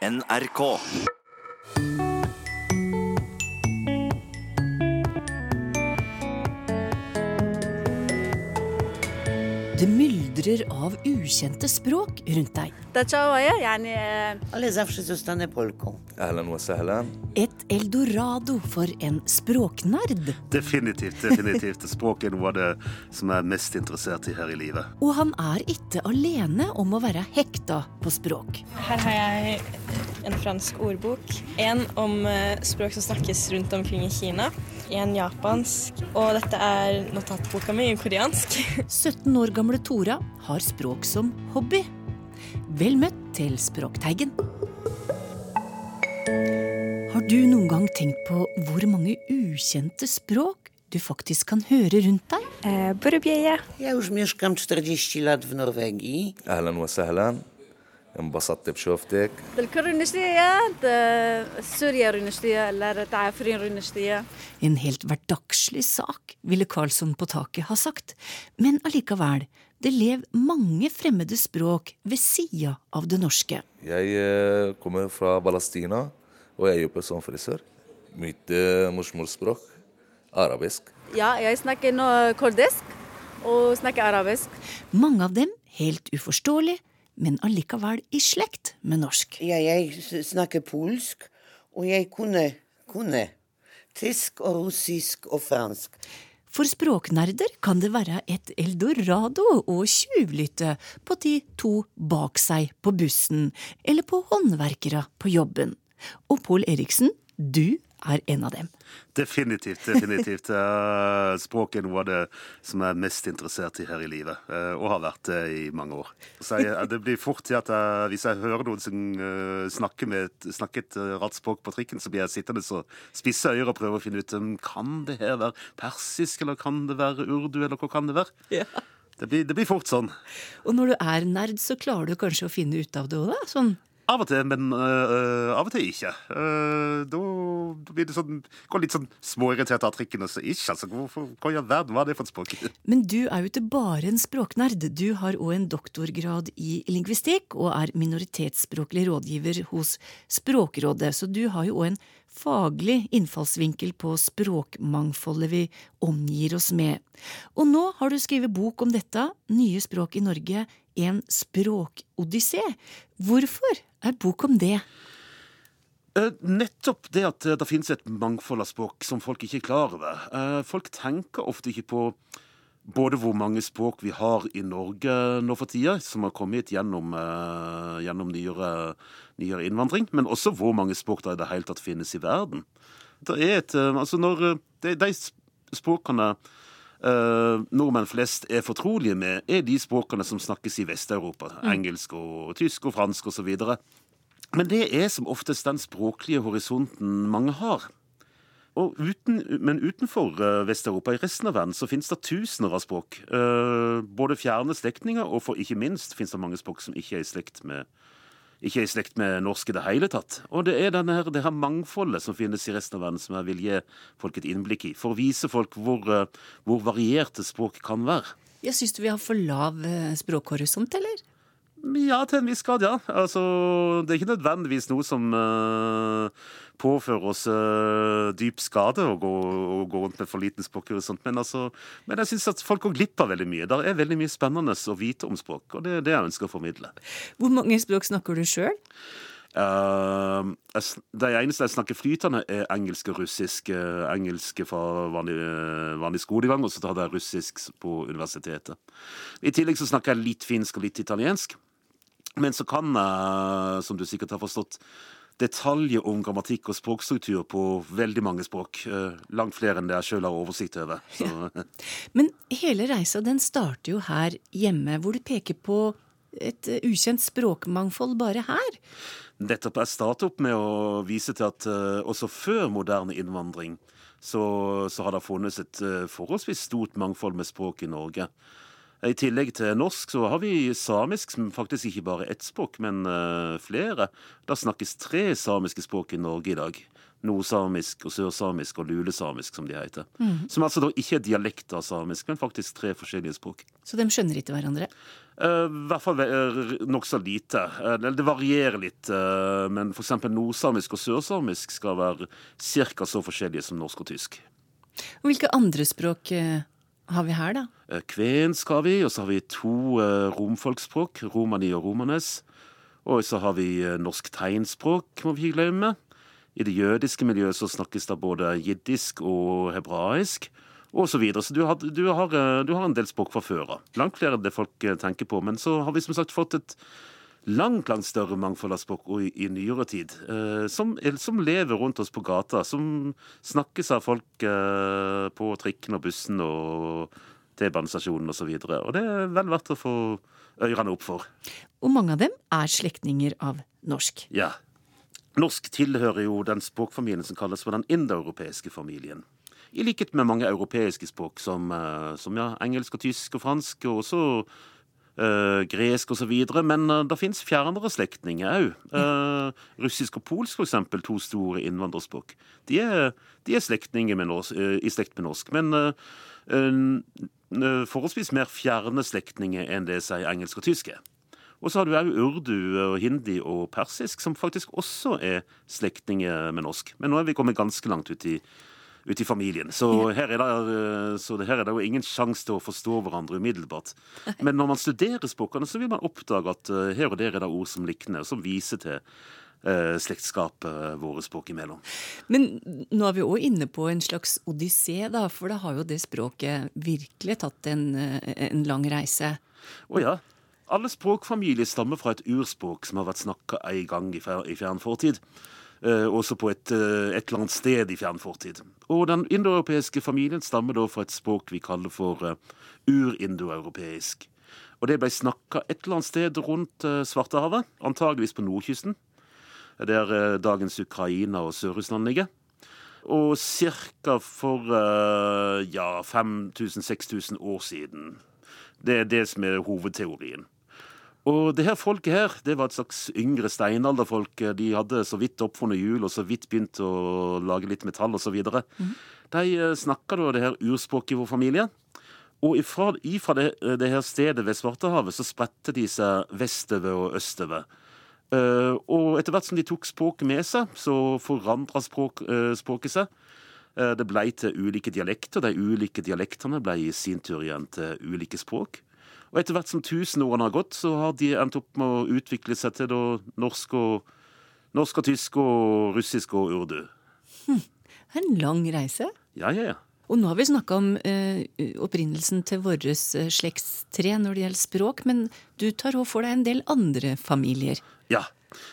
NRK. krydrer av ukjente språk rundt deg. Et eldorado for en språknerd. Definitivt. definitivt. Språk er noe av det som jeg er mest interessert i her i livet. Og han er ikke alene om å være hekta på språk. Her har jeg en fransk ordbok. En om eh, språk som snakkes rundt omkring i Kina. En japansk. Og dette er notatboka mi i koreansk. 17 år gamle Tora har språk som hobby. Vel møtt til Språkteigen. Har du noen gang tenkt på hvor mange ukjente språk du faktisk kan høre rundt deg? Borubieje. Ja انبسطت بشوفتك الكل رنشتية سوريا رنشتية لا تعافرين رنشتية En helt hverdagslig sak, ville Karlsson på taket ha sagt. Men allikevel, det lev mange fremmede språk ved sida av det norske. Jeg eh, kommer fra Palestina og jeg jobber som frisør. Mitt eh, morsmålsspråk arabisk. Ja, jeg snakker nå kurdisk og snakker arabisk. Mange av dem helt uforståelig, men allikevel i slekt med norsk. Ja, jeg snakker polsk, og jeg kunne, kunne tysk og russisk og fransk. For språknerder kan det være et eldorado å tjuvlytte på de to bak seg på bussen, eller på håndverkere på jobben. Og Pål Eriksen, du er en av dem. Definitivt. definitivt. Eh, Språk er noe av det som jeg er mest interessert i her i livet, eh, og har vært det i mange år. Så jeg, det blir fort til at jeg, hvis jeg hører noen som eh, snakker, med et, snakker et eh, rart språk på trikken, så blir jeg sittende så spisse øyre og prøve å finne ut um, kan det her være persisk, eller kan det være urdu, eller hva kan det være? Det blir, det blir fort sånn. Og når du er nerd, så klarer du kanskje å finne ut av det òg, da? Sånn Av og til, men øh, av og til ikke. Uh, da blir det sånn Går litt sånn småirritert av trikken og så ikke. Altså, hvorfor, hva i all verden var det for et språk? Men du er jo ikke bare en språknerd. Du har òg en doktorgrad i lingvistikk og er minoritetsspråklig rådgiver hos Språkrådet, så du har jo òg en faglig innfallsvinkel på språkmangfoldet vi omgir oss med. Og nå har du skrevet bok om dette, Nye språk i Norge, en språkodyssé. Hvorfor er bok om det? Eh, nettopp det at eh, det finnes et mangfold av språk som folk ikke er klar over. Eh, folk tenker ofte ikke på både hvor mange språk vi har i Norge nå for tida, som har kommet gjennom, gjennom nyere, nyere innvandring, men også hvor mange språk det i det hele tatt finnes i verden. Det er et, altså når de, de språkene eh, nordmenn flest er fortrolige med, er de språkene som snakkes i Vest-Europa. Engelsk og tysk og fransk osv. Men det er som oftest den språklige horisonten mange har. Og uten, men utenfor eh, Vest-Europa, i resten av verden, så finnes det tusener av språk. Uh, både fjerne slektninger, og for ikke minst finnes det mange språk som ikke er i slekt med, ikke er i slekt med norsk i det hele tatt. Og det er denne her, det her mangfoldet som finnes i resten av verden, som jeg vil gi folk et innblikk i. For å vise folk hvor, eh, hvor varierte språk kan være. Jeg syns du vi har for lav eh, språkhorisont, eller? Ja, til en viss grad, ja. Altså, det er ikke nødvendigvis noe som eh, påfører oss uh, dyp skade å gå, å gå rundt med for liten språkhorisont. Men, altså, men jeg syns at folk går glipp av veldig mye. Det er veldig mye spennende å vite om språk, og det er det jeg ønsker å formidle. Hvor mange språk snakker du sjøl? Uh, det eneste jeg snakker flytende, er engelsk og russisk. Uh, engelsk fra vanlig, eh, vanlig skolegang, og så hadde jeg russisk på universitetet. I tillegg så snakker jeg litt finsk og litt italiensk. Men så kan jeg, som du sikkert har forstått, detaljer om grammatikk og språkstruktur på veldig mange språk. eh, Langt flere enn det jeg sjøl har oversikt over. Så, Men hele reisa den starter jo her hjemme, hvor du peker på et eh, ukjent språkmangfold bare her. Nettopp. Jeg startet opp med å vise til at eh, også før moderne innvandring så, så har det funnes et forholdsvis stort mangfold med språk i Norge. I tillegg til norsk så har vi samisk, som faktisk ikke bare ett språk, men eh, flere. Det snakkes tre samiske språk i Norge i dag. nordsamisk og sørsamisk og lulesamisk, som de heter. Som altså da ikke er dialekt av samisk, men faktisk tre forskjellige språk. Så de skjønner ikke hverandre? Eh, I hvert fall uh, nokså lite. Uh, det varierer litt, Uh, men f.eks. nordsamisk og sørsamisk skal være ca. så forskjellige som norsk og tysk. Og hvilke andre språk eh, har vi her, da? Eh, Kvensk har vi, og så har vi to romfolkspråk, romfolksspråk, romani og romanes. Og så har vi eh, norsk tegnspråk, må vi ikke glemme. I det jødiske miljøet så snakkes det både jiddisk og hebraisk, og så videre. Så du har, du har, eh, du har en del språk fra før av. Langt flere enn det folk eh, tenker på. Men så har vi som sagt fått et langt, langt større mangfold av språk i, i nyere tid. Eh, som, som lever rundt oss på gata. Som snakkes av folk eh, på trikken og bussen og T-banestasjonen osv. Og, så og det er vel verdt å få ørene opp for. Og mange av dem er slektninger av norsk. Ja. Norsk tilhører jo den språkfamilien som kalles for den indoeuropeiske familien. I likhet med mange europeiske språk som, eh, som ja, engelsk og tysk og fransk, og også eh, gresk osv. Men uh, det fins fjernere slektninger òg. russisk og polsk, eksempel, to store innvandrerspråk. De er, de er slektninger eh, i slekt med norsk. Men eh, eh, forholdsvis mer fjerne slektninger enn det sier engelsk og tysk er. Og så har du òg urdu, hindi og persisk, som faktisk også er slektninger med norsk. Men nå er vi kommet ganske langt ut i, ut i familien. Så her, er det, eh, så her er det jo ingen sjanse til å forstå hverandre umiddelbart. Men når man studerer språkene, så vil man oppdage at eh, her og der er det ord som likner, som viser til eh, slektskapet våre språk imellom. Men nå er vi òg inne på en slags odyssé, da, for da har jo det språket virkelig tatt en, en lang reise. Å ja. Alle språkfamilier stammer fra et urspråk som har vært snakka en gang i fjern fortid. Eh, også på et, eh, et eller annet sted i fjern fortid. Og den indoeuropeiske familien stammer da fra et språk vi kaller for eh, urindoeuropeisk. Og det ble snakka et eller annet sted rundt eh, Svartehavet, antageligvis på nordkysten. Der dagens Ukraina og Sør-Russland ligger. Og ca. for ja, 5000-6000 år siden. Det er det som er hovedteorien. Og det her folket her, det var et slags yngre steinalderfolk. De hadde så vidt oppfunnet hjul og så vidt begynt å lage litt metall osv. Mm. De eh, snakka da det her urspråket i vår familie. Og ifra, ifra det, det her stedet ved Svartehavet så spredte de seg vestover og østover. Uh, og etter hvert som de tok språket med seg, så forandra språk, uh, språket seg. Uh, det ble til ulike dialekter. De ulike dialektene ble i sin tur igjen til ulike språk. Og etter hvert som tusenårene har gått, så har de endt opp med å utvikle seg til da, norsk, og, norsk og tysk og russisk og urdu. Hm. En lang reise. Ja, ja, ja. Og nå har vi snakka om eh, opprinnelsen til vårt eh, slektstre når det gjelder språk, men du tar òg for deg en del andre familier. Ja.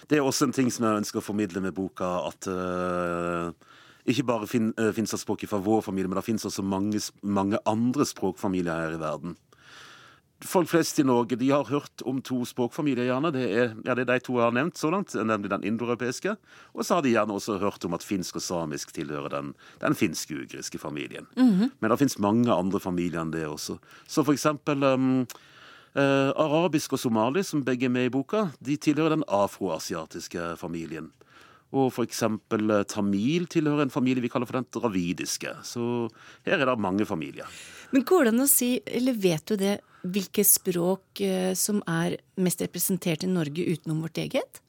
Det er også en ting som jeg ønsker å formidle med boka, at eh, ikke bare fin, eh, finnes det språk fra vår familie, men det finnes også mange, mange andre språkfamilier her i verden. Folk flest i Norge de har hørt om to språkfamilier, gjerne. Det er, ja, det er de to jeg har nevnt så langt, nemlig den indoeuropeiske. Og så har de gjerne også hørt om at finsk og samisk tilhører den, den finsk-ugriske familien. Mm -hmm. Men det fins mange andre familier enn det også. Så for eksempel um, uh, arabisk og somali, som begge er med i boka, de tilhører den afroasiatiske familien. Og for eksempel tamil tilhører en familie vi kaller for den dravidiske. Så her er det mange familier. Men går det an å si, eller vet du det, hvilke språk eh, som er mest representert i Norge utenom vårt eget?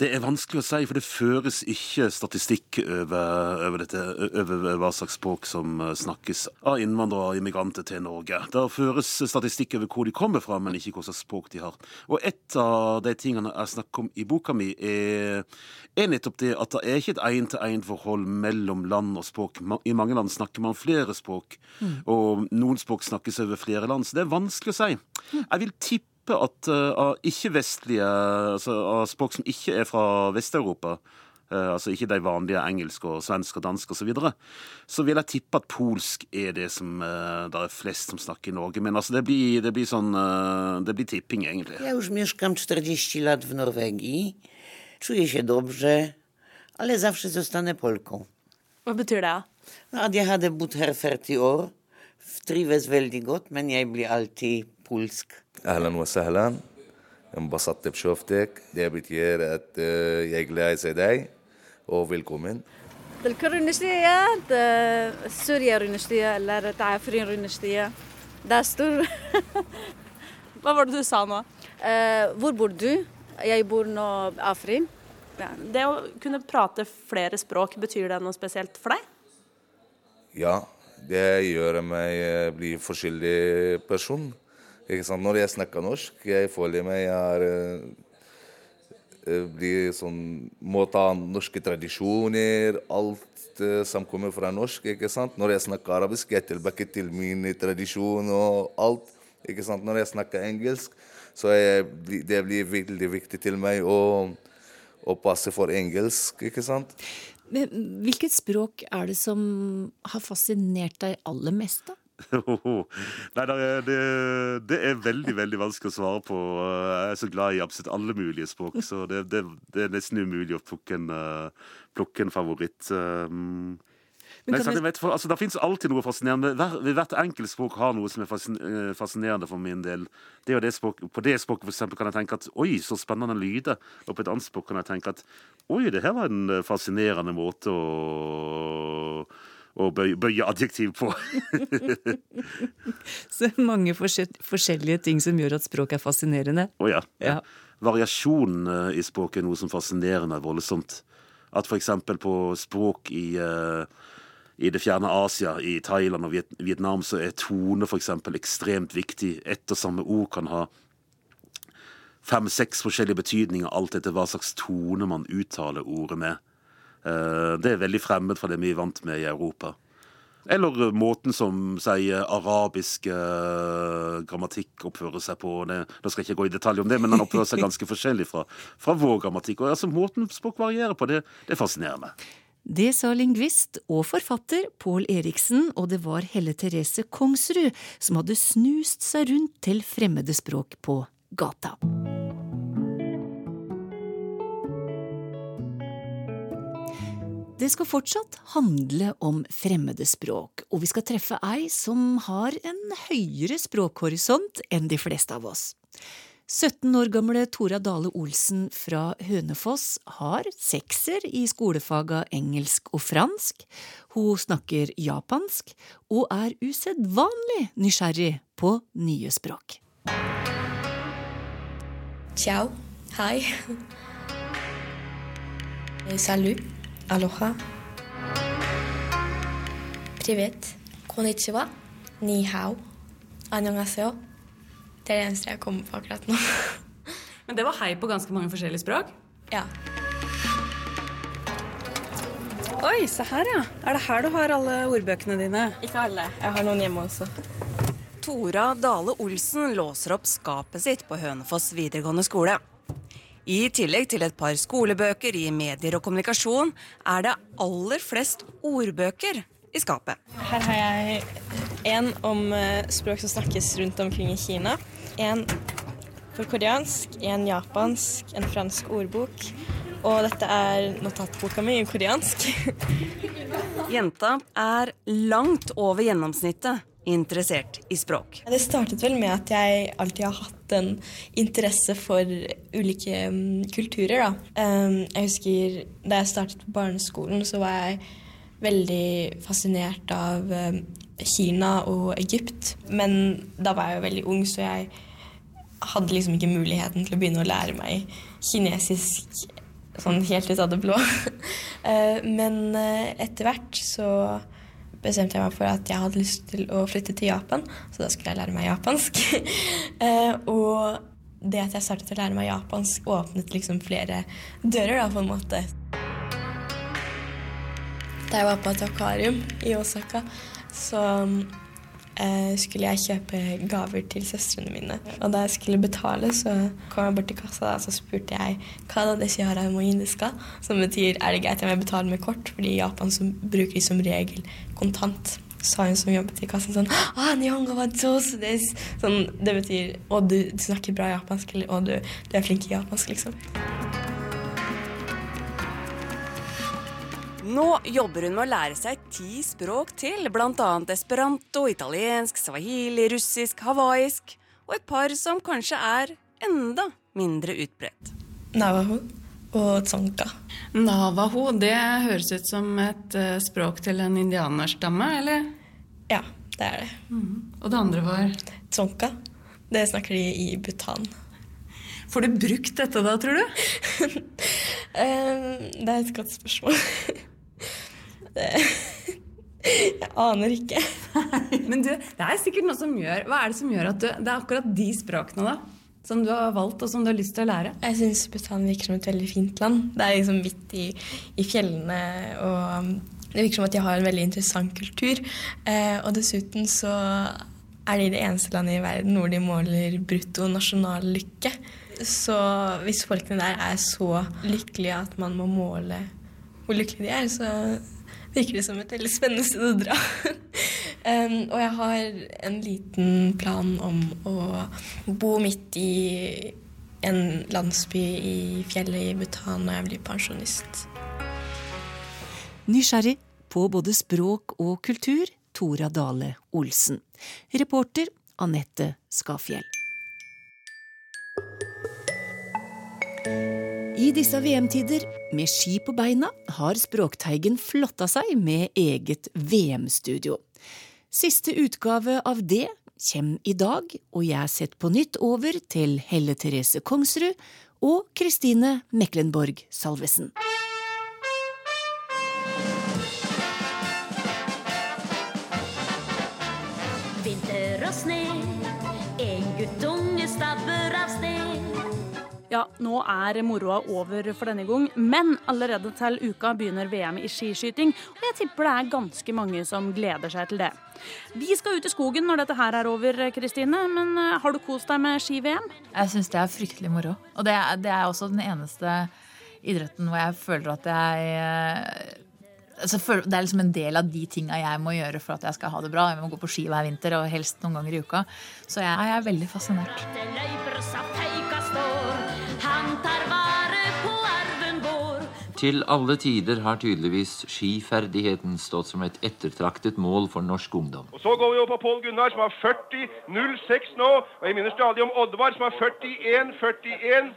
Det er vanskelig å si, for det føres ikke statistikk over, over, dette, over hva slags språk som eh, snakkes av innvandrere og immigranter til Norge. Det føres statistikk over hvor de kommer fra, men ikke hva slags språk de har. Og et av de tingene jeg snakker om i boka mi, er, er nettopp det at det er ikke et én-til-én-forhold mellom land og språk. I mange land snakker man flere språk, mm. og noen språk snakkes over flere land, så det er vanskelig å si. Mm. Jeg vil tippe tippe at av ikke-vestlige altså av språk som ikke er fra Vest-Europa, uh, altså ikke de vanlige engelsk og svensk og dansk osv., så, videre, så vil jeg tippe at polsk er det som uh, det er flest som snakker i Norge. Men altså, det blir, det blir sånn Det blir tipping, egentlig. Jeg już mieszkam 40 lat w Norwegii. Czuję się dobrze, ale zawsze zostanę Polką. Hva betyr det? No, at jeg hadde bodd her 40 år. Trives veldig godt, men jeg blir alltid polsk. أهلا وسهلا انبسطت بشوفتك det betyr at uh, jeg gleder seg deg og velkommen. الكل رنشتية سوريا رنشتية eller تعافرين رنشتية Det er stor. Hva var det du sa nå? Eh, hvor bor du? Jeg bor nå i Afrin. Ja. Det å kunne prate flere språk, betyr det noe spesielt for deg? Ja, det gjør meg eh, bli forskjellig person. Ikke sant? Når jeg snakker norsk, jeg føler meg jeg er eh, eh, blir sånn Må ta norske tradisjoner, alt eh, som kommer fra norsk. ikke sant? Når jeg snakker arabisk, jeg er tilbake til min tradisjon og alt. ikke sant? Når jeg snakker engelsk, så jeg, det blir veldig viktig til meg å, å passe for engelsk. ikke sant? Men Hvilket språk er det som har fascinert deg aller mest, da? Nei, det er, det, det er veldig veldig vanskelig å svare på. Jeg er så glad i absolutt alle mulige språk, så det, det, det er nesten umulig å plukke en, eh, plukke en favoritt. Um, Men Nei, vi- vet, for, altså, det finnes alltid noe fascinerende. Hver, hvert enkelt språk har noe som er eh, fascinerende for min del. Det det språk, på det språket for eksempel, kan jeg tenke at oi, så spennende lyder. Og på et annet språk kan jeg tenke at oi, det her var en eh, fascinerende måte å, å bøye, bøye adjektiv på. Så mange forskjellige ting som gjør at språk er fascinerende. Å ja. Ja. Variasjon eh, i språket er noe som fascinerer meg voldsomt. At eksempel på språk i, eh, i det fjerne Asia, i Thailand og Vietnam, så er tone eksempel ekstremt viktig. Ett og samme ord kan ha fem-seks forskjellige betydninger, alt etter hva slags tone man uttaler ordet med. Eh, Det er veldig fremmed fra det vi er vant med i Europa. Eller eh, måten som sier arabisk eh, grammatikk oppfører seg på. Det, da skal jeg ikke gå i detalj om det, men den oppfører seg ganske forskjellig fra, fra vår grammatikk. Og altså, Måten språk varierer på, det, det fascinerer meg. Det sa lingvist og forfatter Pål Eriksen, og det var Helle Therese Kongsrud som hadde snust seg rundt til fremmede språk på gata. Det skal fortsatt handle om fremmede språk, og vi skal treffe ei som har en høyere språkhorisont enn de fleste av oss. 17 år gamle Tora Dale Olsen fra Hønefoss har sekser i skolefaga engelsk og fransk. Hun snakker japansk og er usedvanlig nysgjerrig på nye språk. Ciao. Hi. Eh, Salut. Aloha. Privet. Konnichiwa. Ni hao. Annyeonghaseyo. Det er det eneste jeg kommer på akkurat nå. Men det var hei på ganske mange forskjellige språk. ja. Oi, se her, ja. Er det her du har alle ordbøkene dine? Ikke alle. Jeg har noen hjemme også. Tora Dale Olsen låser opp skapet sitt på Hønefoss videregående skole. I tillegg til et par skolebøker i medier og kommunikasjon, er det aller flest ordbøker i skapet. Her har jeg en om eh, språk som snakkes rundt omkring i Kina. En for koreansk, en japansk, en fransk ordbok. Og dette er notatboka mi i koreansk. Jenta er langt over gjennomsnittet interessert i språk. Det startet vel med at jeg alltid har hatt en interesse for ulike mm, kulturer. Da. Um, jeg husker da jeg startet på barneskolen, så var jeg veldig fascinert av um, Kina og Egypt. Men da var jeg jo veldig ung, så jeg hadde liksom ikke muligheten til å begynne å lære meg kinesisk sånn helt ut av det blå. Eh, Men eh, etter hvert så bestemte jeg meg for at jeg hadde lyst til å flytte til Japan, så da skulle jeg lære meg japansk. Eh, og det at jeg startet å lære meg japansk, åpnet liksom flere dører, da, på en måte. Da jeg var på et akvarium i Osaka, så eh, skulle jeg kjøpe gaver til søstrene mine. Og da jeg skulle betale, så kom jeg bort til kassa og så spurte jeg hva da det hara mo ii desu ka? Som betyr er det greit om jeg betaler med kort, fordi i Japan så bruker de som regel kontant. Sa hun som jobbet i kassen sånn ah. Sånn, Det betyr å, du, du snakker bra japansk, eller å, du, du er flink i japansk, liksom. Nå jobber hun med å lære seg ti språk til, bl.a. esperanto, italiensk, swahili, russisk, hawaiisk og et par som kanskje er enda mindre utbredt. Navajo, og tsonka. Navaho, det høres ut som et eh, språk til en indianerstamme, eller? Ja, det er det. Og det andre var Tsonka. Det snakker de i Bhutan. Får du brukt dette da, tror du? Eh, det er et godt spørsmål. Det, jeg aner ikke. Men du, det er sikkert noe som gjør Hva er det som gjør at du Det er akkurat de språkene, da? Som du har valgt, og som du har lyst til å lære? Jeg syns Bhutan virker som et veldig fint land. Det er liksom midt i, i fjellene, og det virker som at de har en veldig interessant kultur. Eh, og dessuten så er de det eneste landet i verden hvor de måler brutto nasjonal lykke. Så hvis folkene der er så lykkelige at man må måle hvor lykkelige de er, så virker det som et veldig spennende sted å dra. um, og jeg har en liten plan om å bo midt i en landsby i fjellet i Bhutan når jeg blir pensjonist. Nysgjerrig på både språk og kultur, Tora Dale Olsen. Reporter Anette Skafjell. I disse VM-tider, med ski på beina, har Språkteigen flotta seg med eget VM-studio. Siste utgave av det kommer i dag, og jeg setter på nytt over til Helle Therese Kongsrud og Kristine Meklenborg Salvesen. Vinter og sne, en guttunge stabber av sted. Ja, nå er moroa over for denne gang, men allerede til uka begynner VM i skiskyting, og jeg tipper det er ganske mange som gleder seg til det. Vi skal ut i skogen når dette her er over, Kristine, men eh, har du kost deg med ski-VM? Jeg syns det er fryktelig moro. Og det er, det er også den eneste idretten hvor jeg føler at jeg eh, altså, Det er liksom en del av de tinga jeg må gjøre for at jeg skal ha det bra. Jeg må gå på ski hver vinter, og helst noen ganger i uka. Så jeg, jeg er veldig fascinert. Til alle tider har tydeligvis skiferdigheten stått som et ettertraktet mål for norsk ungdom. Og Så går vi over på Pål Gunnar, som har 40-06 nå. Og jeg minner stadig om Oddvar, som har 41-41.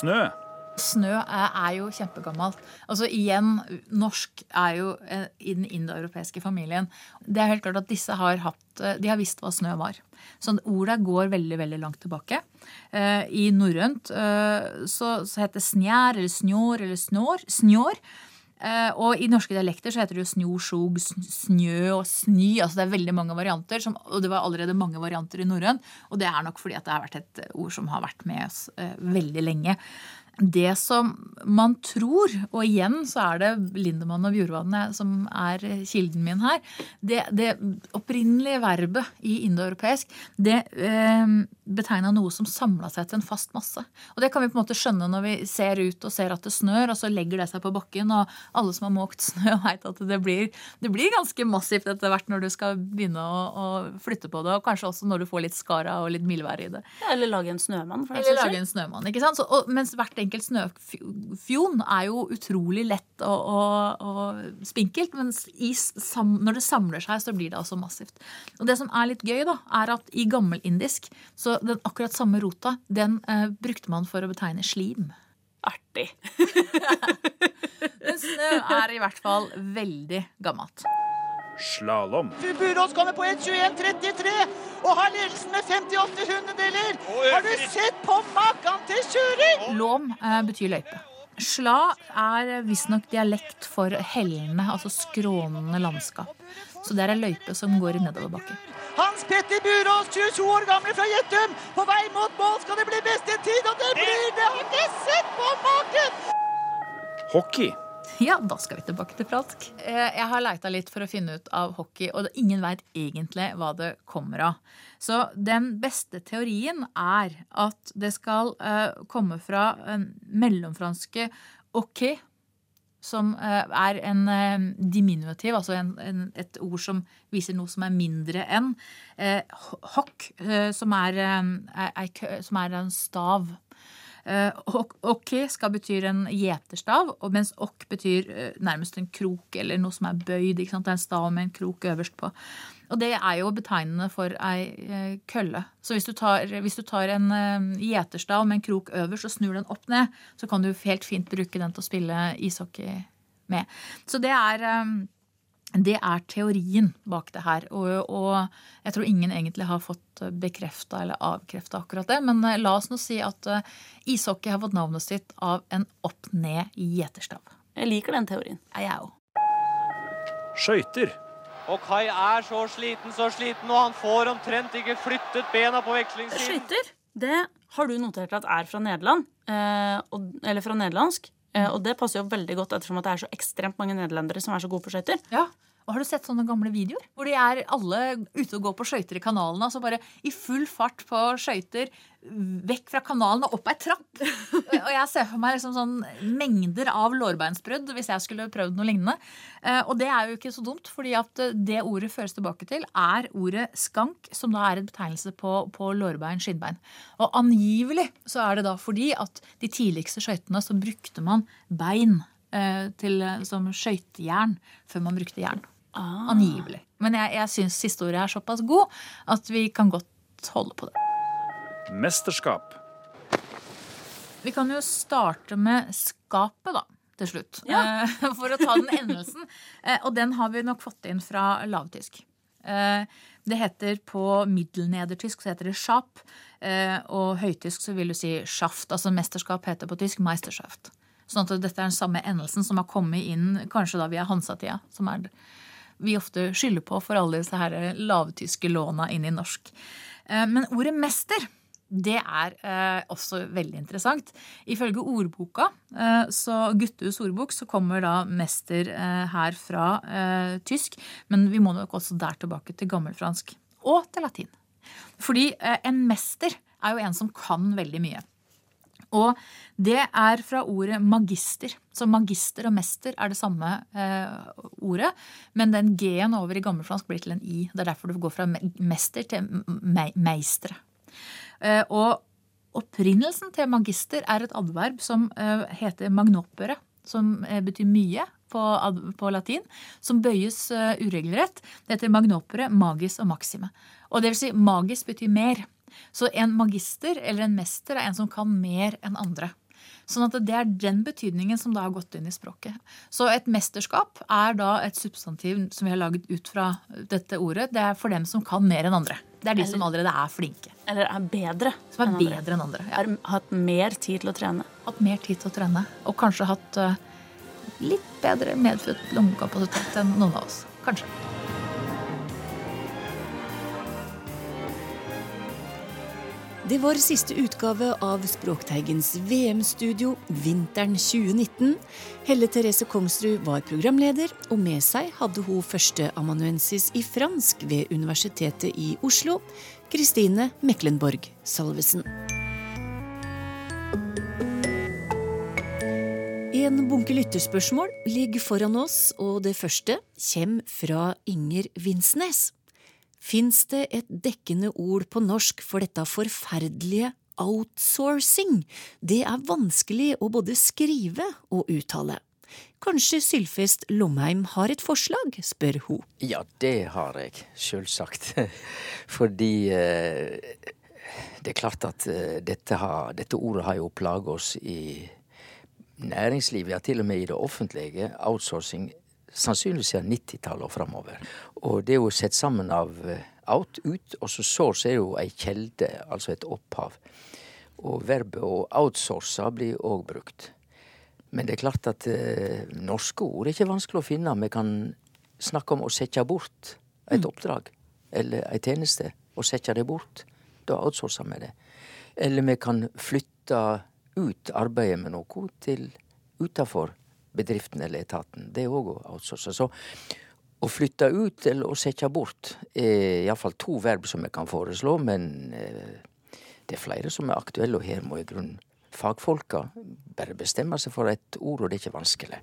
Snø. Snø er, er jo kjempegammelt. Altså igjen, norsk er jo eh, i den indoeuropeiske familien. Det er helt klart at disse har hatt eh, De har visst hva snø var. Så ordet går veldig veldig langt tilbake. Eh, I norrønt eh, så, så heter det snjær eller snjår eller snår. Snjår. Eh, og i norske dialekter så heter det jo snjo, sjog, snjø og sny. altså Det er veldig mange varianter, som, og det var allerede mange varianter i norrøn. Og det er nok fordi at det har vært et ord som har vært med oss veldig lenge. Det som man tror, og igjen så er det Lindemann og Bjorvannet som er kilden min her, det, det opprinnelige verbet i indoeuropeisk, det eh, betegna noe som samla seg til en fast masse. Og det kan vi på en måte skjønne når vi ser ut og ser at det snør, og så legger det seg på bakken, og alle som har måkt snø, veit at det blir, det blir ganske massivt etter hvert når du skal begynne å, å flytte på det, og kanskje også når du får litt skara og litt mildvær i det. Eller lage en snømann. For Eller lage en snømann. ikke sant? Så, og, mens hvert enkelt snøfjon er jo utrolig lett og, og, og spinkelt, mens i, sam, når det samler seg, så blir det altså massivt. Og Det som er litt gøy, da, er at i gammelindisk, så den akkurat samme rota, den eh, brukte man for å betegne slim. Artig. Men snø er i hvert fall veldig gammelt. Slalåm. Burås kommer på 1.21,33 og har ledelsen med 58 hundedeler. Har du sett på maken til kjøring? Låm eh, betyr løype. Sla er visstnok dialekt for hellene, altså skrånende landskap. Så det er ei løype som går i nedoverbakke. Hans Petter Burås, 22 år gammel fra Gjettum. På vei mot mål skal det bli beste tid, og det blir det! Har ikke sett på maken! Hockey. Ja, da skal vi tilbake til fransk. Eh, Jeg har leita litt for å finne ut av hockey, og ingen veit egentlig hva det kommer av. Så den beste teorien er at det skal eh, komme fra en mellomfranske hockey, som eh, er en eh, diminutiv, altså en, en, et ord som viser noe som er mindre enn. Hokk, eh, som er, som er en stav. Eh, ok- Okisk betyr en gjeterstav, mens ok betyr nærmest en krok eller noe som er bøyd. Det er en stav med en krok øverst på. Og det er jo betegnende for ei eh, kølle. Så hvis du tar, hvis du tar en eh, gjeterstav med en krok øverst og snur den opp ned, så kan du helt fint bruke den til å spille ishockey med. Så det er eh, det er teorien bak det her. Og, og jeg tror ingen egentlig har fått bekrefta eller avkrefta akkurat det. Men la oss nå si at ishockey har fått navnet sitt av en opp-ned-gjeterstav. Jeg liker den teorien. Ja, jeg òg. Skøyter. Og Kai er så sliten, så sliten, og han får omtrent ikke flyttet bena på vekslingssiden. Skøyter, det har du notert at er fra Nederland. Eh, og, eller fra nederlandsk. Eh, og det passer jo veldig godt ettersom at det er så ekstremt mange nederlendere som er så gode på skøyter. Ja. Og har du sett sånne gamle videoer? Hvor de er alle ute og går på skøyter i kanalen. Altså bare i full fart på skøyter vekk fra kanalen og opp ei trapp. Og jeg ser for meg liksom sånn mengder av lårbeinsbrudd hvis jeg skulle prøvd noe lignende. Eh, Og det er jo ikke så dumt, fordi at det ordet føres tilbake til, er ordet skank, som da er en betegnelse på, på lårbein, skinnbein. Og angivelig så er det da fordi at de tidligste skøytene så brukte man bein eh, til, som skøytejern før man brukte jern. Angivelig. Men jeg, jeg syns siste ordet er såpass god at vi kan godt holde på det. Mesterskap. Vi kan jo starte med skapet, da. Til slutt. Ja. Eh, For å ta den endelsen. Eh, Og den har vi nok fått inn fra lavtysk. Eh, Det heter På middelnedertysk så heter det schap. eh, Og høytysk så vil du si schaft. Altså mesterskap heter på tysk meisterschaft. Sånn at dette er den samme endelsen som har kommet inn kanskje da via Hansa-tida. Som er vi ofte skylder på for alle disse her lavtyske låna inn i norsk. Eh, Men ordet mester det er eh, også veldig interessant. Ifølge ordboka, eh, så Guttehus ordbok, så kommer da mester eh, her fra eh, tysk. Men vi må nok også der tilbake til gammelfransk. Og til latin. Fordi eh, en mester er jo en som kan veldig mye. Og det er fra ordet magister. Så magister og mester er det samme eh, ordet. Men den G-en over i gammelfransk blir til en I. Det er derfor du går fra mester til me meistre. Eh, og opprinnelsen til magister er et adverb som eh, heter magnopere. Som eh, betyr mye på, på latin. Som bøyes eh, uregelrett. Det heter magnopere, magis og maxime. Og det vil si magis betyr mer. Så en magister eller en mester er en som kan mer enn andre. Sånn at det er den betydningen som da har gått inn i språket. Så et mesterskap er da et substantiv som vi har laget ut fra dette ordet. Det er for dem som kan mer enn andre. Det er de som allerede er flinke. Eller er bedre. Som er enn andre. bedre enn andre. Har hatt mer tid til å trene. Hatt mer tid til å trene. Og kanskje hatt eh, litt bedre medfødt lungekapasitet enn noen av oss. Kanskje. Det var siste utgave av Språkteigens VM-studio vinteren 2019. Helle Therese Kongsrud var programleder, og med seg hadde hun førsteamanuensis i fransk ved Universitetet i Oslo, Kristine Meklenborg Salvesen. En bunke lytterspørsmål ligger foran oss, og det første kommer fra Inger Vinsnes. Fins det et dekkende ord på norsk for dette forferdelige outsourcing? Det er vanskelig å både skrive og uttale. Kanskje Sylfest Lomheim har et forslag, spør hun. Ja, det har jeg, sjølsagt. Fordi eh, det er klart at eh, dette, har, dette ordet har jo plaga oss i næringslivet, ja til og med i det offentlige. Outsourcing sannsynligvis siden 90-tallet og framover. Og det er jo sett sammen av eh, out, ut, og så source er jo ei kjelde, altså et opphav. Og verbet å outsource blir òg brukt. Men det er klart at eh, norske ord er ikke vanskelig å finne. Vi kan snakke om å sette bort et oppdrag eller ei tjeneste, og sette det bort. Da outsourcer vi det. Eller vi kan flytte ut arbeidet med noe til utafor bedriften eller etaten. Det er òg å outsource. Så å flytte ut eller å sette bort er iallfall to verb som jeg kan foreslå, men eh, det er flere som er aktuelle, og her må i grunnen fagfolka bare bestemme seg for et ord, og det er ikke vanskelig.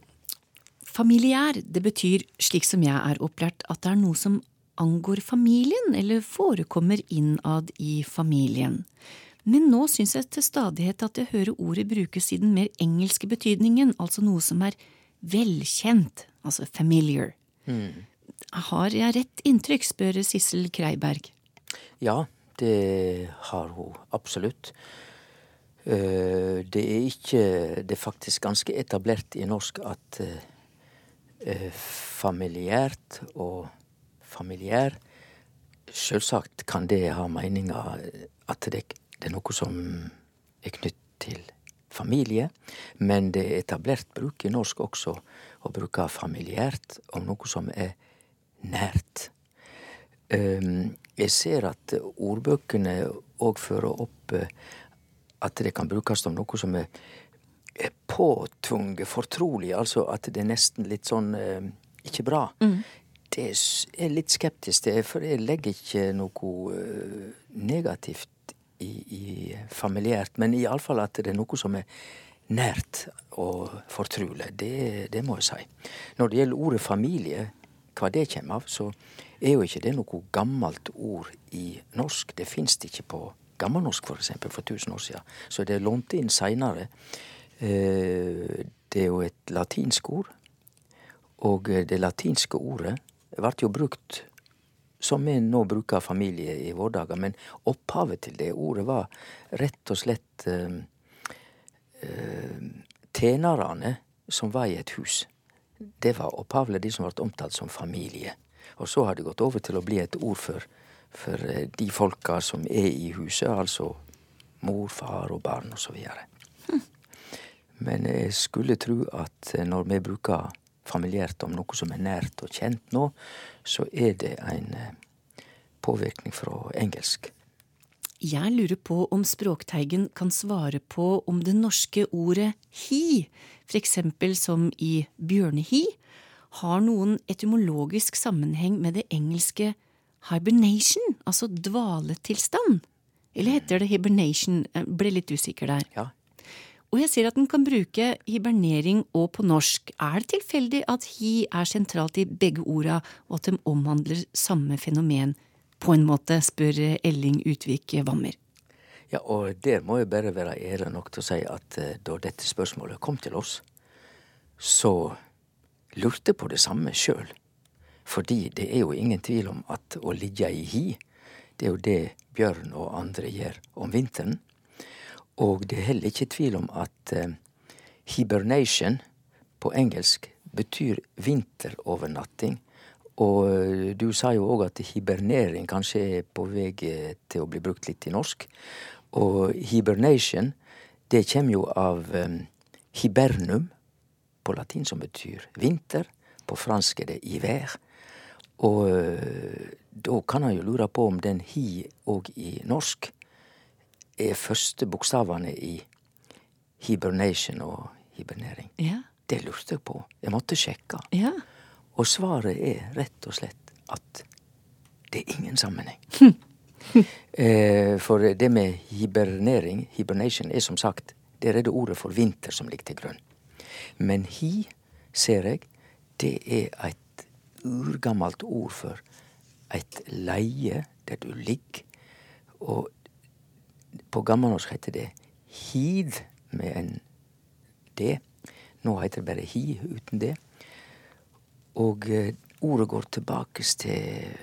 Familiær, det betyr, slik som jeg er opplært, at det er noe som angår familien, eller forekommer innad i familien. Men nå syns jeg til stadighet at jeg hører ordet brukes i den mer engelske betydningen, altså noe som er velkjent, altså familiar. Mm. Har jeg rett inntrykk, spør Sissel Kreiberg. Ja, det har hun absolutt. Eh, Det er ikke Det er faktisk ganske etablert i norsk at eh, eh, familiært og familiær Selvsagt kan det ha meninga at det, det er noe som er knytt til familie, men det er etablert bruk i norsk også å bruke familiært om noe som er nært. Jeg ser at ordbøkene òg fører opp eh, at det kan brukes om noe som er, påtvunget, fortrolig, altså at det er nesten litt sånn eh, ikke bra. Det er er litt skeptisk til, for jeg legger ikke noe eh, negativt i, i familiært, men iallfall at det er noe som er nært og fortrolig. Det, det må jeg si. Når det gjelder ordet familie, hva det kommer av, så er jo ikke det noe gammelt ord i norsk. Det fins det ikke på gammelnorsk, for eksempel, for 1000 år siden. Så det er lånt inn seinere. Det er jo et latinsk ord. Og det latinske ordet ble jo brukt som vi nå bruker familie i våre dager, men opphavet til det ordet var rett og slett eh, eh, tjenerne som var i et hus. Det var opphavlig de som ble omtalt som familie. Og så har det gått over til å bli et ord for, for eh, de folka som er i huset, altså mor, far og barn osv. Men jeg skulle tro at eh, når vi bruker familiært om noe som er nært og kjent nå, så er det en eh, påvirkning fra engelsk. Jeg lurer på om Språkteigen kan svare på om det norske ordet hi, eksempel som i bjørnehi, har noen etymologisk sammenheng med det engelske hibernation, altså dvaletilstand. Eller heter det hibernation? Jeg ble litt usikker der. Ja. Og jeg ser at den kan bruke hibernering og på norsk. Er det tilfeldig at hi er sentralt i begge orda, og at de omhandler samme fenomen? På en måte, spør Elling Utvik Wammer. Ja, og der må jeg bare være ære nok til å si at eh, da dette spørsmålet kom til oss, så lurte jeg på det samme sjøl. Fordi det er jo ingen tvil om at å ligge i hi, det er jo det bjørn og andre gjør om vinteren. Og det er heller ikke tvil om at eh, hibernation på engelsk betyr vinterovernatting. Og eh, du sa jo òg at hibernering kanskje er på vei eh, til å bli brukt litt i norsk. Og hibernation, det kommer jo av eh, hibernum på latin, som betyr vinter. På fransk er det hiver. Og eh, da kan han jo lure på om den hi òg i norsk er første bokstavene i hibernation og hibernering. Ja. Det lurte jeg på. Jeg måtte sjekke. Ja. Og svaret er rett og slett at det er ingen sammenheng. eh, for det med hibernering, hibernation, er som sagt det er det ordet for vinter som ligger til grunn. Men hi, ser jeg, det er et urgammelt ord for et leie der du ligger. Og på gammelnorsk heter det hid med en d. Nå heter det bare hi uten det. Og eh, ordet går tilbake til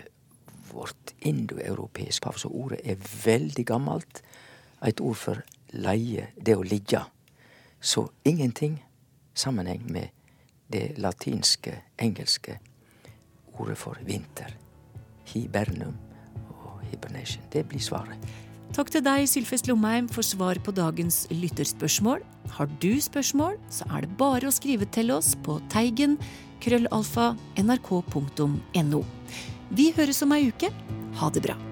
vårt indoeuropeiske hav, så ordet er veldig gammelt. Et ord for leie, det å ligge. Så ingenting sammenheng med det latinske, engelske ordet for vinter. Hibernum og hibernation. Det blir svaret. Takk til deg, Sylfest Lomheim, for svar på dagens lytterspørsmål. Har du spørsmål, så er det bare å skrive til oss på teigen krøllalfa nrk.no. Vi høres om ei uke. Ha det bra.